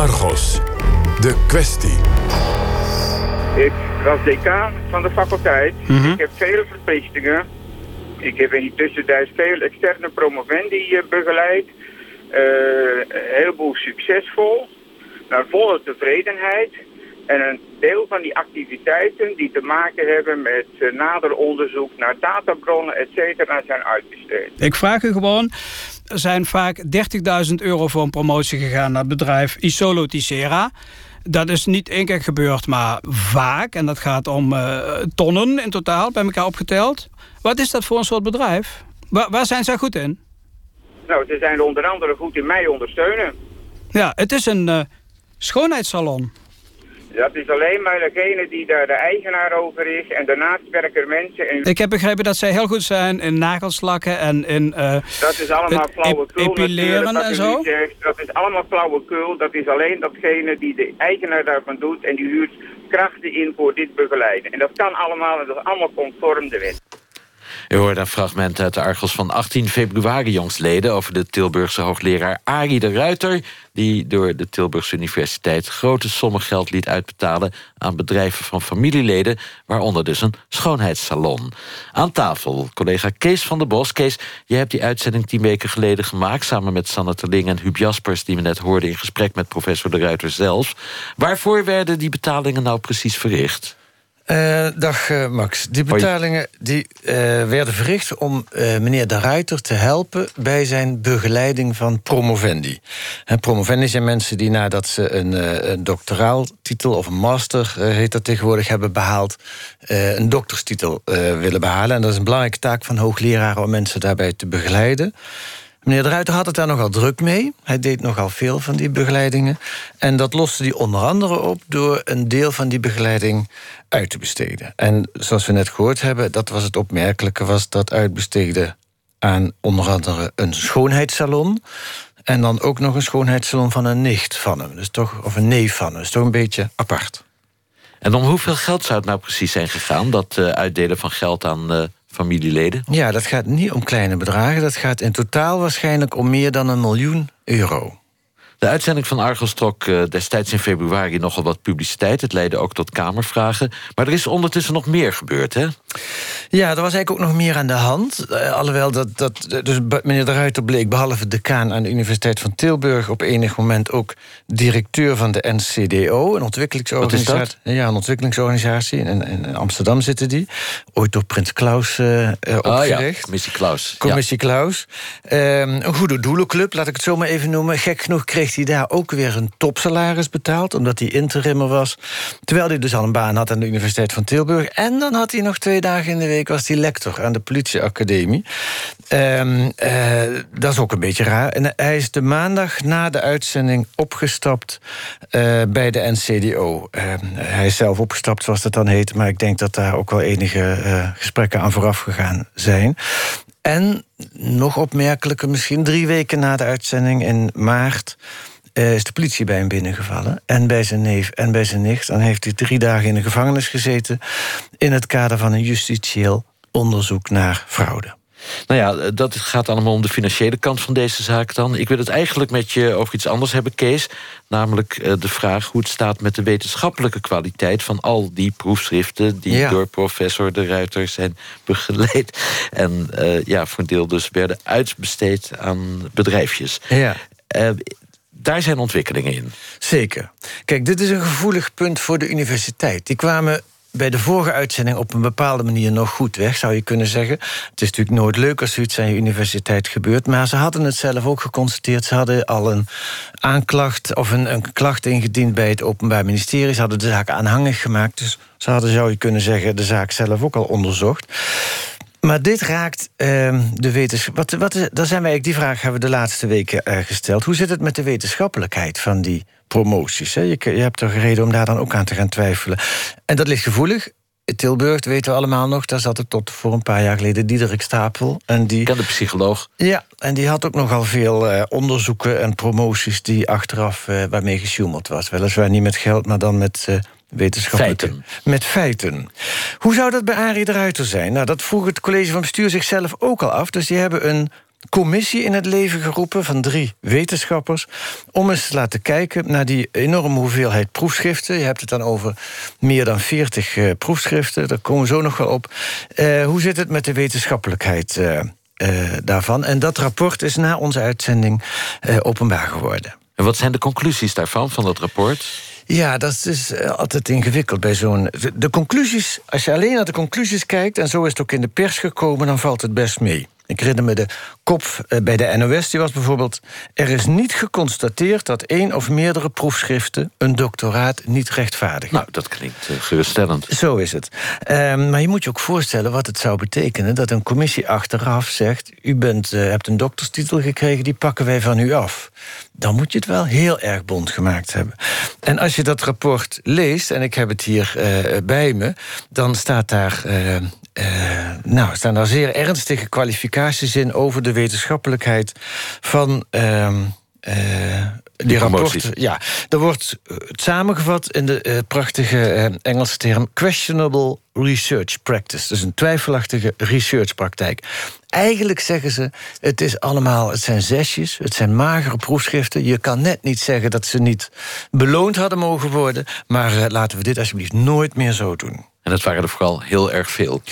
Argos. De kwestie. Ik was decaan van de faculteit. Ik heb vele verplichtingen. Ik heb in die tussentijd veel externe promovendi eh, begeleid. Eh, een heleboel succesvol. Naar volle tevredenheid. En een deel van die activiteiten die te maken hebben met eh, nader onderzoek naar databronnen, et cetera, zijn uitbesteed. Ik vraag u gewoon, zijn vaak 30.000 euro voor een promotie gegaan naar het bedrijf Isolo Ticera. Dat is niet één keer gebeurd, maar vaak. En dat gaat om eh, tonnen in totaal, bij elkaar opgeteld. Wat is dat voor een soort bedrijf? Waar, waar zijn zij goed in? Nou, ze zijn onder andere goed in mij ondersteunen. Ja, het is een eh, schoonheidssalon. Dat is alleen maar degene die daar de eigenaar over is. En daarnaast werken er mensen... In... Ik heb begrepen dat zij heel goed zijn in nagelslakken en in uh, Dat is allemaal flauwekul epileren en zo? zegt. Dat is allemaal flauwekul. Dat is alleen datgene die de eigenaar daarvan doet. En die huurt krachten in voor dit begeleiden. En dat kan allemaal en dat is allemaal conform de wet. U hoorde een fragment uit de Argos van 18 februari jongstleden... over de Tilburgse hoogleraar Arie de Ruiter... die door de Tilburgse Universiteit grote sommen geld liet uitbetalen... aan bedrijven van familieleden, waaronder dus een schoonheidssalon. Aan tafel collega Kees van der Bos. Kees, je hebt die uitzending tien weken geleden gemaakt... samen met Sanne Terling en Huub Jaspers... die we net hoorden in gesprek met professor de Ruiter zelf. Waarvoor werden die betalingen nou precies verricht? Uh, dag uh, Max. Die betalingen die, uh, werden verricht om meneer De Ruiter te helpen... bij zijn begeleiding van promovendi. En promovendi zijn mensen die nadat ze een, een doctoraaltitel... of een master, heet dat tegenwoordig, hebben behaald... een dokterstitel willen behalen. En dat is een belangrijke taak van hoogleraren... om mensen daarbij te begeleiden. Meneer De Ruiter had het daar nogal druk mee. Hij deed nogal veel van die begeleidingen. En dat loste hij onder andere op door een deel van die begeleiding uit te besteden. En zoals we net gehoord hebben, dat was het opmerkelijke... was dat uitbesteden aan onder andere een schoonheidssalon... en dan ook nog een schoonheidssalon van een nicht van hem. Dus toch, of een neef van hem. Is toch een beetje apart. En om hoeveel geld zou het nou precies zijn gegaan... dat uh, uitdelen van geld aan... Uh familieleden? Ja, dat gaat niet om kleine bedragen. Dat gaat in totaal waarschijnlijk om meer dan een miljoen euro. De uitzending van Argos trok uh, destijds in februari nogal wat publiciteit. Het leidde ook tot kamervragen. Maar er is ondertussen nog meer gebeurd, hè? Ja, er was eigenlijk ook nog meer aan de hand. Uh, alhoewel dat, dat dus meneer De Ruiter bleek, behalve decaan aan de Universiteit van Tilburg... op enig moment ook directeur van de NCDO, een ontwikkelingsorganisatie. Ja, een ontwikkelingsorganisatie. In, in, Amsterdam zitten die. Ooit door Prins Klaus uh, opgericht. Ja. Commissie Klaus. Commissie ja. Klaus. Um, een goede doelenclub, laat ik het zo maar even noemen. Gek genoeg kreeg hij daar ook weer een topsalaris betaald... omdat hij interimmer was. Terwijl hij dus al een baan had aan de Universiteit van Tilburg. En dan had hij nog twee dagen in de week... was hij lector aan de politieacademie. Um, uh, dat is ook een beetje raar. En hij is de maandag na de uitzending opgestapt uh, bij de NCDO. Uh, hij is zelf opgestapt, zoals dat dan heet... maar ik denk dat daar ook wel enige uh, gesprekken aan vooraf gegaan zijn. En nog opmerkelijker, misschien drie weken na de uitzending in maart... Uh, is de politie bij hem binnengevallen. En bij zijn neef en bij zijn nicht. Dan heeft hij drie dagen in de gevangenis gezeten... in het kader van een justitieel onderzoek naar fraude. Nou ja, dat gaat allemaal om de financiële kant van deze zaak dan. Ik wil het eigenlijk met je over iets anders hebben, Kees. Namelijk uh, de vraag hoe het staat met de wetenschappelijke kwaliteit... van al die proefschriften die ja. door professor De Ruiter zijn begeleid. En uh, ja, voor een deel dus werden uitbesteed aan bedrijfjes. Ja. Uh, daar zijn ontwikkelingen in. Zeker. Kijk, dit is een gevoelig punt voor de universiteit. Die kwamen bij de vorige uitzending op een bepaalde manier nog goed weg, zou je kunnen zeggen. Het is natuurlijk nooit leuk als zoiets aan je universiteit gebeurt, maar ze hadden het zelf ook geconstateerd. Ze hadden al een aanklacht of een, een klacht ingediend bij het Openbaar Ministerie. Ze hadden de zaak aanhangig gemaakt, dus ze hadden, zou je kunnen zeggen, de zaak zelf ook al onderzocht. Maar dit raakt uh, de wetenschap. Wat, wat, daar zijn wij, die vraag hebben we de laatste weken uh, gesteld. Hoe zit het met de wetenschappelijkheid van die promoties? Hè? Je, je hebt er reden om daar dan ook aan te gaan twijfelen. En dat ligt gevoelig. Tilburg, weten we allemaal nog, daar zat het tot voor een paar jaar geleden Diederik Stapel. En die, Ken de psycholoog. Ja, en die had ook nogal veel uh, onderzoeken en promoties die achteraf uh, waarmee gesjoemeld was. Weliswaar niet met geld, maar dan met. Uh, wetenschappelijke... Feiten. Met feiten. Hoe zou dat bij Arie de Ruiter zijn? Nou, dat vroeg het college van bestuur zichzelf ook al af. Dus die hebben een commissie in het leven geroepen van drie wetenschappers. om eens te laten kijken naar die enorme hoeveelheid proefschriften. Je hebt het dan over meer dan 40 uh, proefschriften. Daar komen we zo nog wel op. Uh, hoe zit het met de wetenschappelijkheid? Uh, daarvan. En dat rapport is na onze uitzending openbaar geworden. En wat zijn de conclusies daarvan, van dat rapport? Ja, dat is eh, altijd ingewikkeld bij zo'n. De conclusies, als je alleen naar de conclusies kijkt, en zo is het ook in de pers gekomen, dan valt het best mee. Ik herinner me de kop eh, bij de NOS, die was bijvoorbeeld... er is niet geconstateerd dat één of meerdere proefschriften... een doctoraat niet rechtvaardigen. Nou, dat klinkt uh, geruststellend. Zo is het. Um, maar je moet je ook voorstellen wat het zou betekenen... dat een commissie achteraf zegt... u bent, uh, hebt een dokterstitel gekregen, die pakken wij van u af. Dan moet je het wel heel erg bond gemaakt hebben. En als je dat rapport leest, en ik heb het hier uh, bij me... dan staat daar uh, nou, staan daar zeer ernstige kwalificaties in over de wetenschappelijkheid van. Uh, uh, die rapporten. Ja, er wordt het samengevat in de prachtige Engelse term questionable research practice. Dus een twijfelachtige researchpraktijk. Eigenlijk zeggen ze: het is allemaal, het zijn zesjes, het zijn magere proefschriften. Je kan net niet zeggen dat ze niet beloond hadden mogen worden. Maar laten we dit alsjeblieft nooit meer zo doen. En het waren er vooral heel erg veel.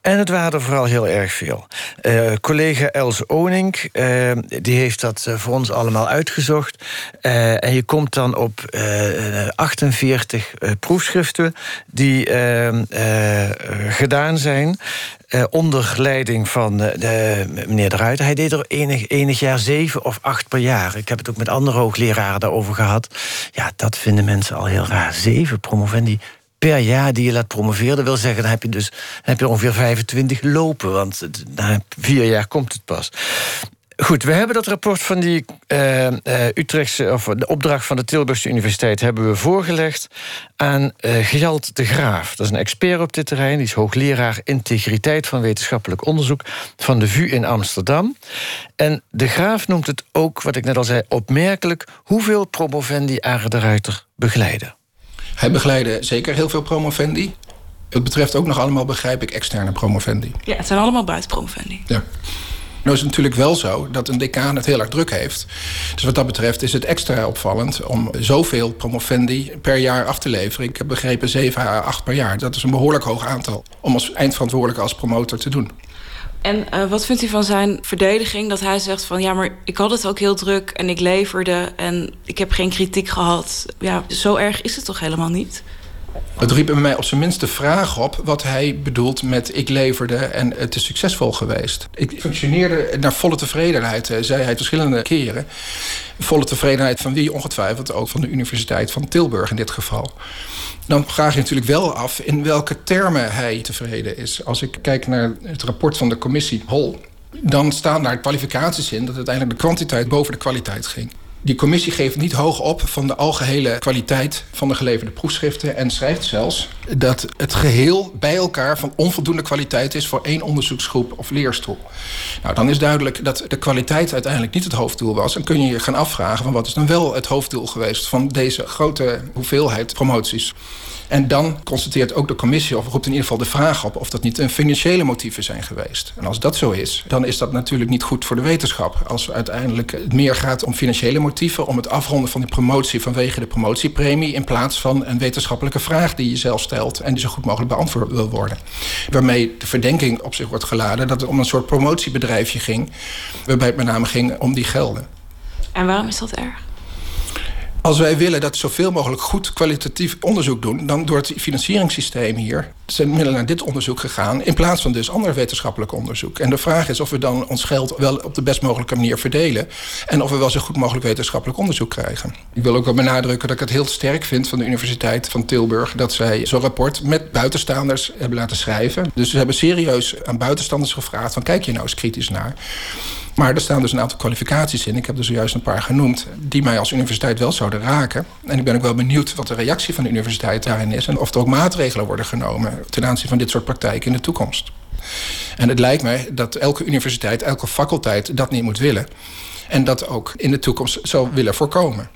En het waren er vooral heel erg veel. Uh, collega Els Onink, uh, die heeft dat uh, voor ons allemaal uitgezocht. en je komt dan op 48 proefschriften die gedaan zijn. onder leiding van de, meneer De Ruiter. Hij deed er enig, enig jaar zeven of acht per jaar. Ik heb het ook met andere hoogleraren daarover gehad. Ja, dat vinden mensen al heel raar. Zeven promovendi per jaar die je laat promoveren. Dat wil zeggen, dan heb je dus heb je ongeveer 25 lopen. Want na vier jaar komt het pas. Goed, we hebben dat rapport van die uh, Utrechtse, of de opdracht van de Tilburgse Universiteit, hebben we voorgelegd aan uh, de Graaf. Dat is een expert op dit terrein, die is hoogleraar integriteit van wetenschappelijk onderzoek van de VU in Amsterdam. En de Graaf noemt het ook, wat ik net al zei, opmerkelijk hoeveel promovendi Arendt de Ruiter begeleiden. Hij begeleidde zeker heel veel promovendi. Het betreft ook nog allemaal, begrijp ik, externe promovendi. Ja, het zijn allemaal buitenpromovendi. Ja. Nou is het natuurlijk wel zo dat een decaan het heel erg druk heeft. Dus wat dat betreft is het extra opvallend om zoveel promovendi per jaar af te leveren. Ik heb begrepen 7 à 8 per jaar. Dat is een behoorlijk hoog aantal om als eindverantwoordelijke als promotor te doen. En uh, wat vindt u van zijn verdediging? Dat hij zegt van ja, maar ik had het ook heel druk en ik leverde en ik heb geen kritiek gehad. Ja, zo erg is het toch helemaal niet? Het riep bij mij op zijn minst de vraag op wat hij bedoelt met ik leverde en het is succesvol geweest. Ik functioneerde naar volle tevredenheid, eh, zei hij verschillende keren. Volle tevredenheid van wie ongetwijfeld ook van de Universiteit van Tilburg in dit geval. Dan vraag je natuurlijk wel af in welke termen hij tevreden is. Als ik kijk naar het rapport van de commissie Hol, dan staan daar kwalificaties in dat uiteindelijk de kwantiteit boven de kwaliteit ging. Die commissie geeft niet hoog op van de algehele kwaliteit van de geleverde proefschriften en schrijft zelfs dat het geheel bij elkaar van onvoldoende kwaliteit is voor één onderzoeksgroep of leerstoel. Nou, dan is duidelijk dat de kwaliteit uiteindelijk niet het hoofddoel was. En kun je je gaan afvragen van wat is dan wel het hoofddoel geweest van deze grote hoeveelheid promoties. En dan constateert ook de commissie, of roept in ieder geval de vraag op... of dat niet een financiële motieven zijn geweest. En als dat zo is, dan is dat natuurlijk niet goed voor de wetenschap. Als uiteindelijk het meer gaat om financiële om het afronden van die promotie vanwege de promotiepremie... in plaats van een wetenschappelijke vraag die je zelf stelt... en die zo goed mogelijk beantwoord wil worden. Waarmee de verdenking op zich wordt geladen dat het om een soort promotiebedrijfje ging... waarbij het met name ging om die gelden. En waarom is dat erg? Als wij willen dat zoveel mogelijk goed kwalitatief onderzoek doen... dan door het financieringssysteem hier zijn middelen naar dit onderzoek gegaan... in plaats van dus ander wetenschappelijk onderzoek. En de vraag is of we dan ons geld wel op de best mogelijke manier verdelen... en of we wel zo goed mogelijk wetenschappelijk onderzoek krijgen. Ik wil ook wel benadrukken dat ik het heel sterk vind van de Universiteit van Tilburg... dat zij zo'n rapport met buitenstaanders hebben laten schrijven. Dus ze hebben serieus aan buitenstanders gevraagd... van kijk je nou eens kritisch naar... Maar er staan dus een aantal kwalificaties in. Ik heb er zojuist een paar genoemd. Die mij als universiteit wel zouden raken. En ik ben ook wel benieuwd wat de reactie van de universiteit daarin is. En of er ook maatregelen worden genomen ten aanzien van dit soort praktijken in de toekomst. En het lijkt mij dat elke universiteit, elke faculteit dat niet moet willen. En dat ook in de toekomst zou willen voorkomen.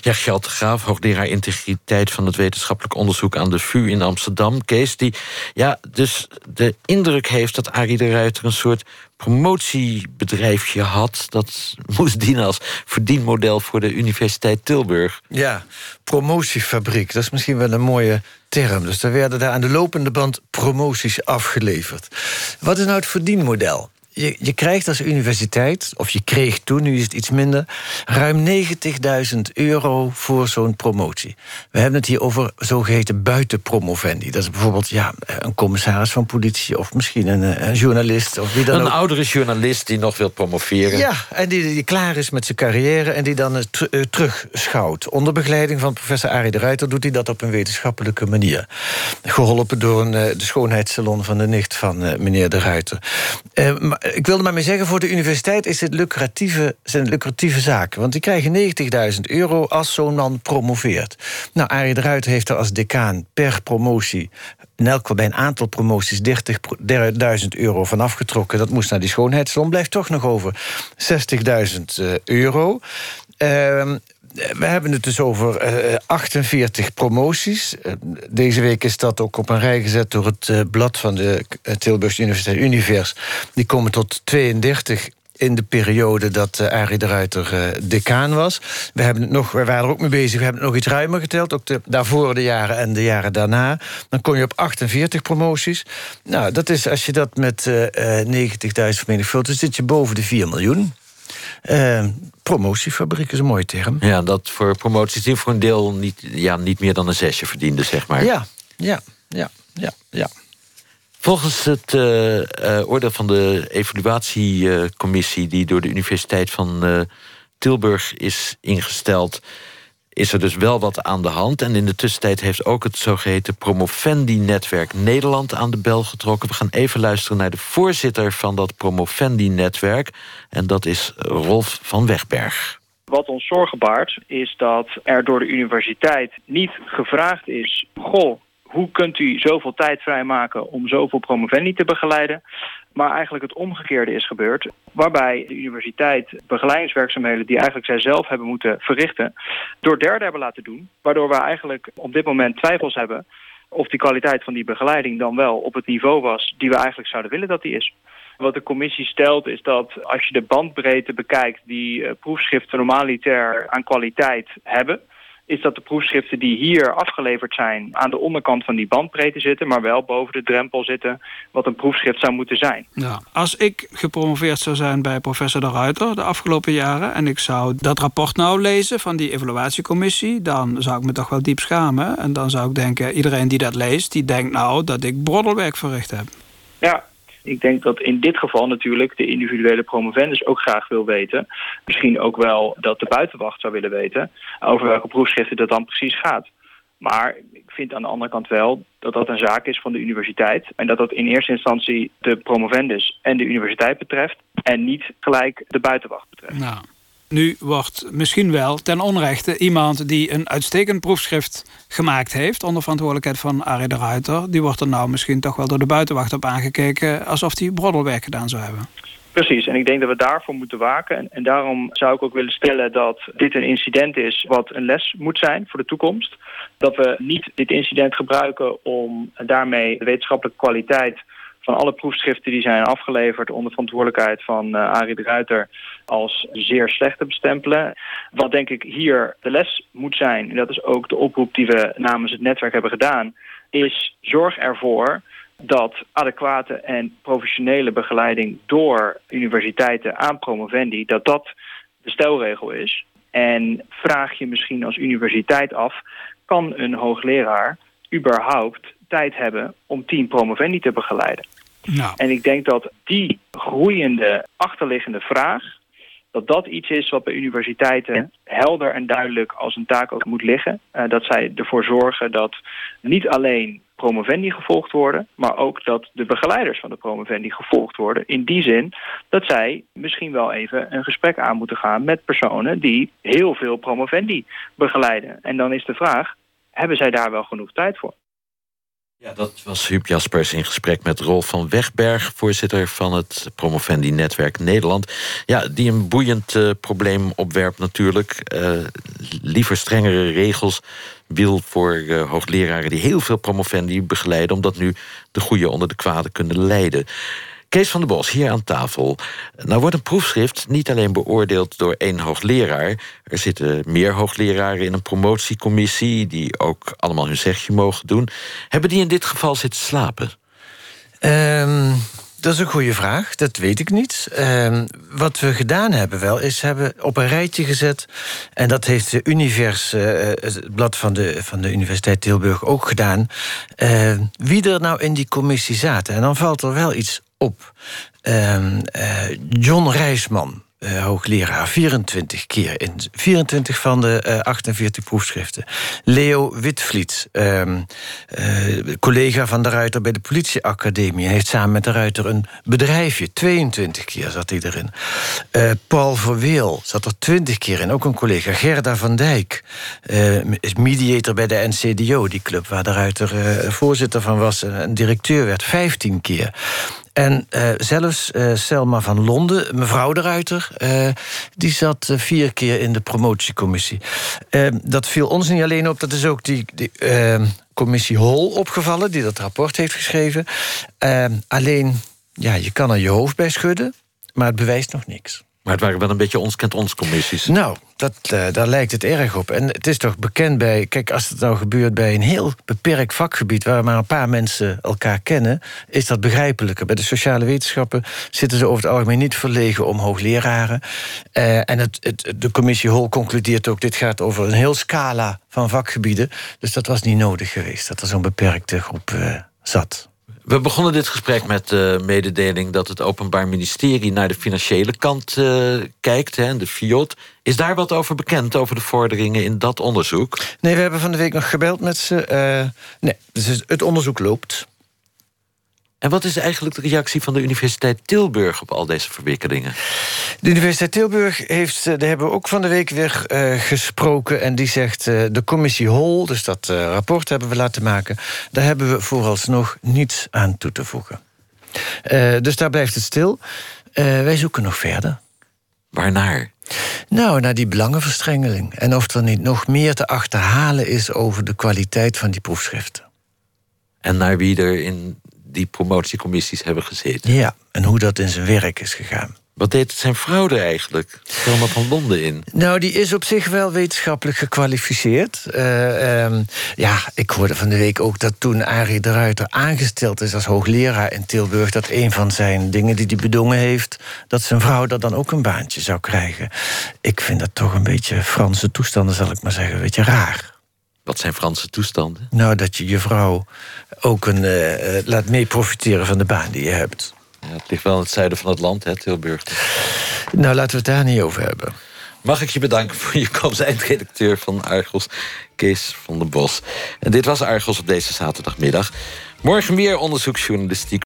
Ja, Geld Graaf, hoogleraar integriteit van het wetenschappelijk onderzoek aan de VU in Amsterdam. Kees, die ja, dus de indruk heeft dat Arie de Ruiter een soort promotiebedrijfje had. Dat moest dienen als verdienmodel voor de Universiteit Tilburg. Ja, promotiefabriek, dat is misschien wel een mooie term. Dus er werden daar aan de lopende band promoties afgeleverd. Wat is nou het verdienmodel? Je, je krijgt als universiteit, of je kreeg toen, nu is het iets minder, ruim 90.000 euro voor zo'n promotie. We hebben het hier over zogeheten buitenpromovendi. Dat is bijvoorbeeld ja, een commissaris van politie of misschien een, eh, een journalist. Of wie dan een ook. oudere journalist die nog wil promoveren. Ja, en die, die klaar is met zijn carrière en die dan uh, terugschouwt. Onder begeleiding van professor Arie de Ruiter doet hij dat op een wetenschappelijke manier. Geholpen door een, de schoonheidssalon van de nicht van meneer de Ruiter. maar ik wilde maar mee zeggen, voor de universiteit is het lucratieve, zijn lucratieve zaken. Want die krijgen 90.000 euro als zo'n man promoveert. Nou, Arie de Ruiter heeft er als decaan per promotie... in elk geval bij een aantal promoties 30.000 euro van afgetrokken. Dat moest naar die schoonheidssalon. Blijft toch nog over 60.000 eh, euro. Uh, we hebben het dus over uh, eh, 48 promoties. Deze week is dat ook op een rij gezet door het blad van de Tilburgse Universiteit Univers. Die komen tot 32 in de periode dat uh, Arie de Ruiter decaan was. We, hebben het nog, we waren er ook mee bezig, we hebben het nog iets ruimer geteld. Ook de, daarvoor de jaren en de jaren daarna. Dan kom je op 48 promoties. Nou, dat is, als je dat met 90.000 vermenigvuldigt... zit je boven de 4 miljoen. Uh, promotiefabriek is een mooie term. Ja, dat voor promoties die voor een deel niet, ja, niet meer dan een zesje verdiende, zeg maar. Ja, ja, ja, ja, ja. Volgens het uh, uh, oordeel van de evaluatiecommissie... die door de Universiteit van uh, Tilburg is ingesteld is er dus wel wat aan de hand. En in de tussentijd heeft ook het zogeheten Promovendi-netwerk Nederland aan de bel getrokken. We gaan even luisteren naar de voorzitter van dat Promovendi-netwerk. En dat is Rolf van Wegberg. Wat ons zorgen baart is dat er door de universiteit niet gevraagd is... goh, hoe kunt u zoveel tijd vrijmaken om zoveel promovendi te begeleiden? Maar eigenlijk het omgekeerde is gebeurd. Waarbij de universiteit begeleidingswerkzaamheden die eigenlijk zij zelf hebben moeten verrichten... door derden hebben laten doen. Waardoor we eigenlijk op dit moment twijfels hebben of die kwaliteit van die begeleiding dan wel op het niveau was die we eigenlijk zouden willen dat die is. Wat de commissie stelt is dat als je de bandbreedte bekijkt die uh, proefschriften normaliter aan kwaliteit hebben, is dat de proefschriften die hier afgeleverd zijn... aan de onderkant van die bandbreedte zitten... maar wel boven de drempel zitten wat een proefschrift zou moeten zijn. Ja. Als ik gepromoveerd zou zijn bij professor De Ruiter de afgelopen jaren... en ik zou dat rapport nou lezen van die evaluatiecommissie... dan zou ik me toch wel diep schamen. En dan zou ik denken, iedereen die dat leest... die denkt nou dat ik broddelwerk verricht heb. Ja, ik denk dat in dit geval natuurlijk de individuele promovendus ook graag wil weten. Misschien ook wel dat de buitenwacht zou willen weten over welke proefschriften dat dan precies gaat. Maar ik vind aan de andere kant wel dat dat een zaak is van de universiteit. En dat dat in eerste instantie de promovendus en de universiteit betreft. En niet gelijk de buitenwacht betreft. Nou. Nu wordt misschien wel ten onrechte iemand die een uitstekend proefschrift gemaakt heeft, onder verantwoordelijkheid van Arie de Ruiter, die wordt er nou misschien toch wel door de buitenwacht op aangekeken alsof hij broddelwerk gedaan zou hebben. Precies, en ik denk dat we daarvoor moeten waken. En, en, daarom zou ik ook willen stellen dat dit een incident is wat een les moet zijn voor de toekomst. Dat we niet dit incident gebruiken om daarmee de wetenschappelijke kwaliteit van alle proefschriften die zijn afgeleverd onder verantwoordelijkheid van uh, Arie de Ruiter als zeer slecht te bestempelen. Wat denk ik hier de les moet zijn, en dat is ook de oproep die we namens het netwerk hebben gedaan, is zorg ervoor dat adequate en professionele begeleiding door universiteiten aan promovendi, dat dat de stelregel is. En vraag je misschien als universiteit af, kan een hoogleraar überhaupt tijd hebben om tien promovendi te begeleiden? Nou. En ik denk dat die groeiende achterliggende vraag dat dat iets is wat bij universiteiten helder en duidelijk als een taak ook moet liggen. Uh, dat zij ervoor zorgen dat niet alleen promovendi gevolgd worden, maar ook dat de begeleiders van de promovendi gevolgd worden. In die zin dat zij misschien wel even een gesprek aan moeten gaan met personen die heel veel promovendi begeleiden. En dan is de vraag, hebben zij daar wel genoeg tijd voor? Ja, dat was Huub Jaspers in gesprek met Rolf van Wegberg... voorzitter van het Promovendi-netwerk Nederland. Ja, die een boeiend uh, probleem opwerpt natuurlijk. Uh, liever strengere regels wil voor uh, hoogleraren... die heel veel promovendi begeleiden... omdat nu de goede onder de kwade kunnen leiden. Kees van der Bos, hier aan tafel. Nou wordt een proefschrift niet alleen beoordeeld door één hoogleraar. Er zitten meer hoogleraren in een promotiecommissie... die ook allemaal hun zegje mogen doen. Hebben die in dit geval zitten slapen? Um, dat is een goede vraag, dat weet ik niet. Um, wat we gedaan hebben wel, is hebben op een rijtje gezet... en dat heeft de Univers, uh, het blad van de, van de Universiteit Tilburg ook gedaan... Uh, wie er nou in die commissie zaten. En dan valt er wel iets op. Uh, John Rijsman, uh, hoogleraar, 24 keer in 24 van de uh, 48 proefschriften. Leo Witvliet, uh, collega van de Ruiter bij de politieacademie, heeft samen met de Ruiter een bedrijfje. 22 keer zat hij erin. Eh, Paul Verweel zat er 20 keer in, ook een collega. Gerda van Dijk is mediator bij de NCDO, die club waar de Ruiter voorzitter van was en directeur werd, 15 keer. En uh, zelfs uh, Selma van Londen, mevrouw de Ruiter... Uh, die zat vier keer in de promotiecommissie. dat viel ons niet alleen op, dat is ook die, die commissie Hol opgevallen... die dat rapport heeft geschreven. alleen, ja, je kan er je hoofd bij schudden... maar het bewijst nog niks. Maar het waren wel een beetje ons kent ons commissies. Nou, dat, uh, daar lijkt het erg op. En het is toch bekend bij... Kijk, als het nou gebeurt bij een heel beperkt vakgebied... waar maar een paar mensen elkaar kennen... is dat begrijpelijker. Bij de sociale wetenschappen zitten ze over het algemeen niet verlegen... om hoogleraren. Uh, en het, het, de commissie Hol concludeert ook... dit gaat over een heel scala van vakgebieden. Dus dat was niet nodig geweest... dat er zo'n beperkte groep uh, zat. We begonnen dit gesprek met de mededeling dat het Openbaar Ministerie naar de financiële kant uh, kijkt, hè, de FIOT. Is daar wat over bekend, over de vorderingen in dat onderzoek? Nee, we hebben van de week nog gebeld met ze. Uh, nee, dus het onderzoek loopt. En wat is eigenlijk de reactie van de Universiteit Tilburg op al deze verwikkelingen? De Universiteit Tilburg heeft, daar hebben we ook van de week weer uh, gesproken. En die zegt, uh, de commissie Hol, dus dat uh, rapport hebben we laten maken... daar hebben we vooralsnog niets aan toe te voegen. dus daar blijft het stil. wij zoeken nog verder. Waarnaar? Nou, naar die belangenverstrengeling. En of er niet nog meer te achterhalen is over de kwaliteit van die proefschriften. En naar wie er in die promotiecommissies hebben gezeten. Ja, en hoe dat in zijn werk is gegaan. Wat deed zijn vrouw er eigenlijk? Thelma van Londen in? Nou, die is op zich wel wetenschappelijk gekwalificeerd. Uh, um, ja, ik hoorde van de week ook dat toen Arie de Ruiter aangesteld is als hoogleraar in Tilburg... dat een van zijn dingen die hij bedongen heeft... dat zijn vrouw dat dan ook een baantje zou krijgen. Ik vind dat toch een beetje Franse toestanden, zal ik maar zeggen. Een beetje raar. Wat zijn Franse toestanden? Nou, dat je je vrouw ook een, uh, laat mee profiteren van de baan die je hebt. Ja, het ligt wel in het zuiden van het land, hè, Tilburg. Nou, laten we het daar niet over hebben. Mag ik je bedanken voor je komst, eindredacteur van Argos, Kees van den Bos. En dit was Argos op deze zaterdagmiddag. Morgen meer onderzoeksjournalistiek